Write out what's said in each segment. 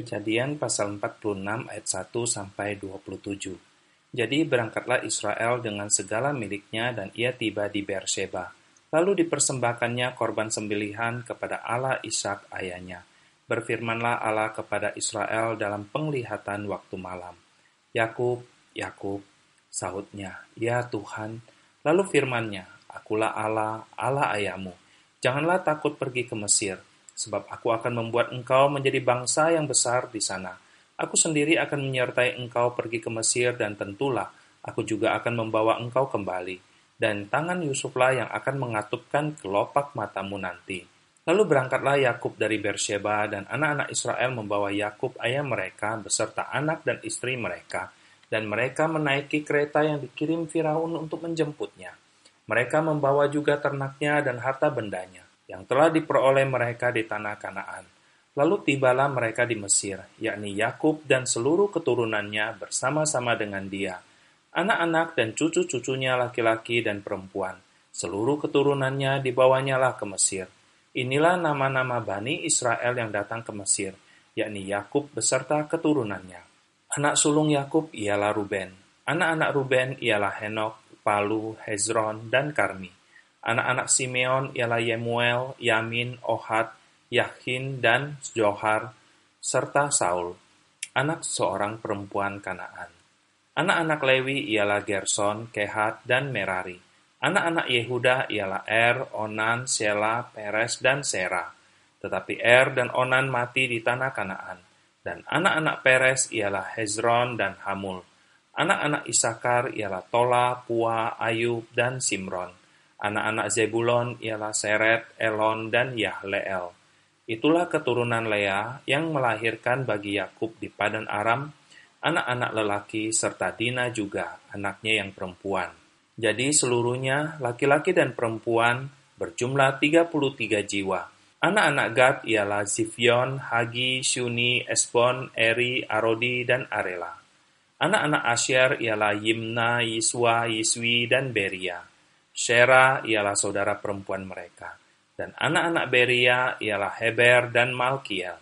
Kejadian pasal 46 ayat 1 sampai 27. Jadi berangkatlah Israel dengan segala miliknya dan ia tiba di Beersheba. Lalu dipersembahkannya korban sembelihan kepada Allah Ishak ayahnya. Berfirmanlah Allah kepada Israel dalam penglihatan waktu malam. Yakub, Yakub, sahutnya, ya Tuhan. Lalu firmannya, akulah Allah, Allah ayahmu. Janganlah takut pergi ke Mesir sebab aku akan membuat engkau menjadi bangsa yang besar di sana. Aku sendiri akan menyertai engkau pergi ke Mesir dan tentulah aku juga akan membawa engkau kembali. Dan tangan Yusuflah yang akan mengatupkan kelopak matamu nanti. Lalu berangkatlah Yakub dari Beersheba dan anak-anak Israel membawa Yakub ayah mereka beserta anak dan istri mereka. Dan mereka menaiki kereta yang dikirim Firaun untuk menjemputnya. Mereka membawa juga ternaknya dan harta bendanya yang telah diperoleh mereka di tanah Kanaan. Lalu tibalah mereka di Mesir, yakni Yakub dan seluruh keturunannya bersama-sama dengan dia, anak-anak dan cucu-cucunya laki-laki dan perempuan. Seluruh keturunannya dibawanyalah ke Mesir. Inilah nama-nama Bani Israel yang datang ke Mesir, yakni Yakub beserta keturunannya. Anak sulung Yakub ialah Ruben. Anak-anak Ruben ialah Henok, Palu, Hezron, dan Karmi. Anak-anak Simeon ialah Yemuel, Yamin, Ohad, Yahin, dan Johar, serta Saul, anak seorang perempuan Kanaan. Anak-anak Lewi ialah Gerson, Kehat, dan Merari. Anak-anak Yehuda ialah Er, Onan, Sela, Peres, dan Sera. Tetapi Er dan Onan mati di tanah Kanaan. Dan anak-anak Peres ialah Hezron dan Hamul. Anak-anak Isakar ialah Tola, Pua, Ayub, dan Simron. Anak-anak Zebulon ialah Seret, Elon, dan Yahleel. Itulah keturunan Lea yang melahirkan bagi Yakub di Padan Aram, anak-anak lelaki serta Dina juga, anaknya yang perempuan. Jadi seluruhnya laki-laki dan perempuan berjumlah 33 jiwa. Anak-anak Gad ialah Zifyon, Hagi, Shuni, Esbon, Eri, Arodi, dan Arela. Anak-anak Asher ialah Yimna, Yiswa, Yiswi, dan Beria. Shera ialah saudara perempuan mereka, dan anak-anak Beria ialah Heber dan Malkiel.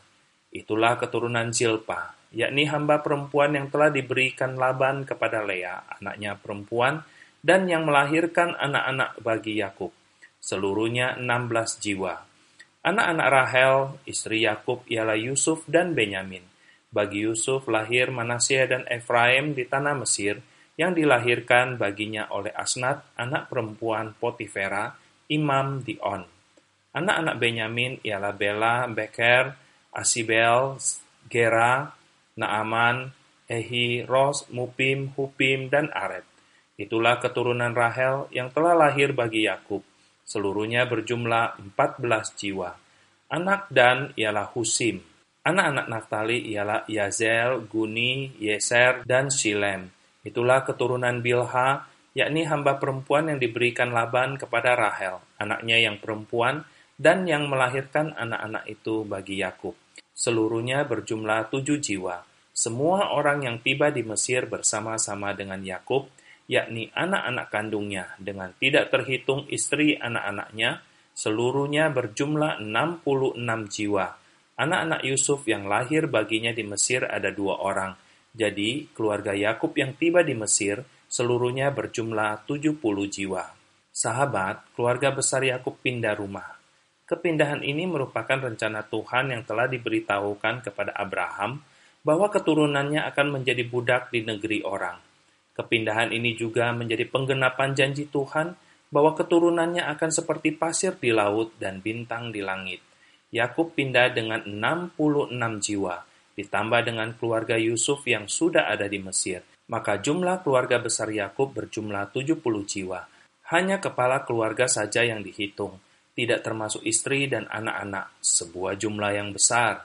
Itulah keturunan Zilpa, yakni hamba perempuan yang telah diberikan Laban kepada Lea, anaknya perempuan, dan yang melahirkan anak-anak bagi Yakub. Seluruhnya 16 jiwa. Anak-anak Rahel, istri Yakub ialah Yusuf dan Benyamin. Bagi Yusuf lahir Manasya dan Efraim di tanah Mesir, yang dilahirkan baginya oleh Asnat, anak perempuan Potifera, imam di On. Anak-anak Benyamin ialah Bela, Beker, Asibel, Gera, Naaman, Ehi, Ros, Mupim, Hupim, dan Aret. Itulah keturunan Rahel yang telah lahir bagi Yakub. Seluruhnya berjumlah 14 jiwa. Anak Dan ialah Husim. Anak-anak Naftali ialah Yazel, Guni, Yeser, dan Shilem. Itulah keturunan Bilha, yakni hamba perempuan yang diberikan Laban kepada Rahel, anaknya yang perempuan, dan yang melahirkan anak-anak itu bagi Yakub. Seluruhnya berjumlah tujuh jiwa. Semua orang yang tiba di Mesir bersama-sama dengan Yakub, yakni anak-anak kandungnya, dengan tidak terhitung istri anak-anaknya, seluruhnya berjumlah 66 jiwa. Anak-anak Yusuf yang lahir baginya di Mesir ada dua orang, jadi, keluarga Yakub yang tiba di Mesir seluruhnya berjumlah 70 jiwa. Sahabat, keluarga besar Yakub pindah rumah. Kepindahan ini merupakan rencana Tuhan yang telah diberitahukan kepada Abraham bahwa keturunannya akan menjadi budak di negeri orang. Kepindahan ini juga menjadi penggenapan janji Tuhan bahwa keturunannya akan seperti pasir di laut dan bintang di langit. Yakub pindah dengan 66 jiwa, ditambah dengan keluarga Yusuf yang sudah ada di Mesir, maka jumlah keluarga besar Yakub berjumlah 70 jiwa. Hanya kepala keluarga saja yang dihitung, tidak termasuk istri dan anak-anak, sebuah jumlah yang besar.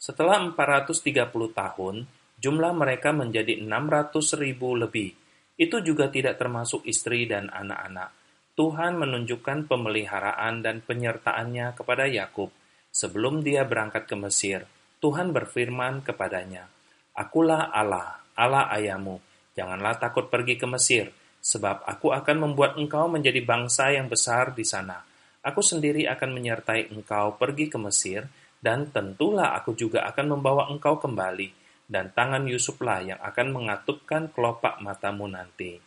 Setelah 430 tahun, jumlah mereka menjadi 600 ribu lebih. Itu juga tidak termasuk istri dan anak-anak. Tuhan menunjukkan pemeliharaan dan penyertaannya kepada Yakub sebelum dia berangkat ke Mesir Tuhan berfirman kepadanya, Akulah Allah, Allah ayahmu. Janganlah takut pergi ke Mesir, sebab aku akan membuat engkau menjadi bangsa yang besar di sana. Aku sendiri akan menyertai engkau pergi ke Mesir, Dan tentulah aku juga akan membawa engkau kembali, dan tangan Yusuflah yang akan mengatupkan kelopak matamu nanti.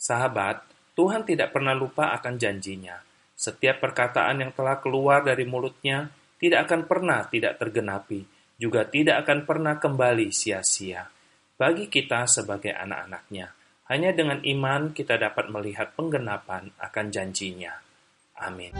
Sahabat, Tuhan tidak pernah lupa akan janjinya. Setiap perkataan yang telah keluar dari mulutnya tidak akan pernah tidak tergenapi, juga tidak akan pernah kembali sia-sia. Bagi kita sebagai anak-anaknya, hanya dengan iman kita dapat melihat penggenapan akan janjinya. Amin.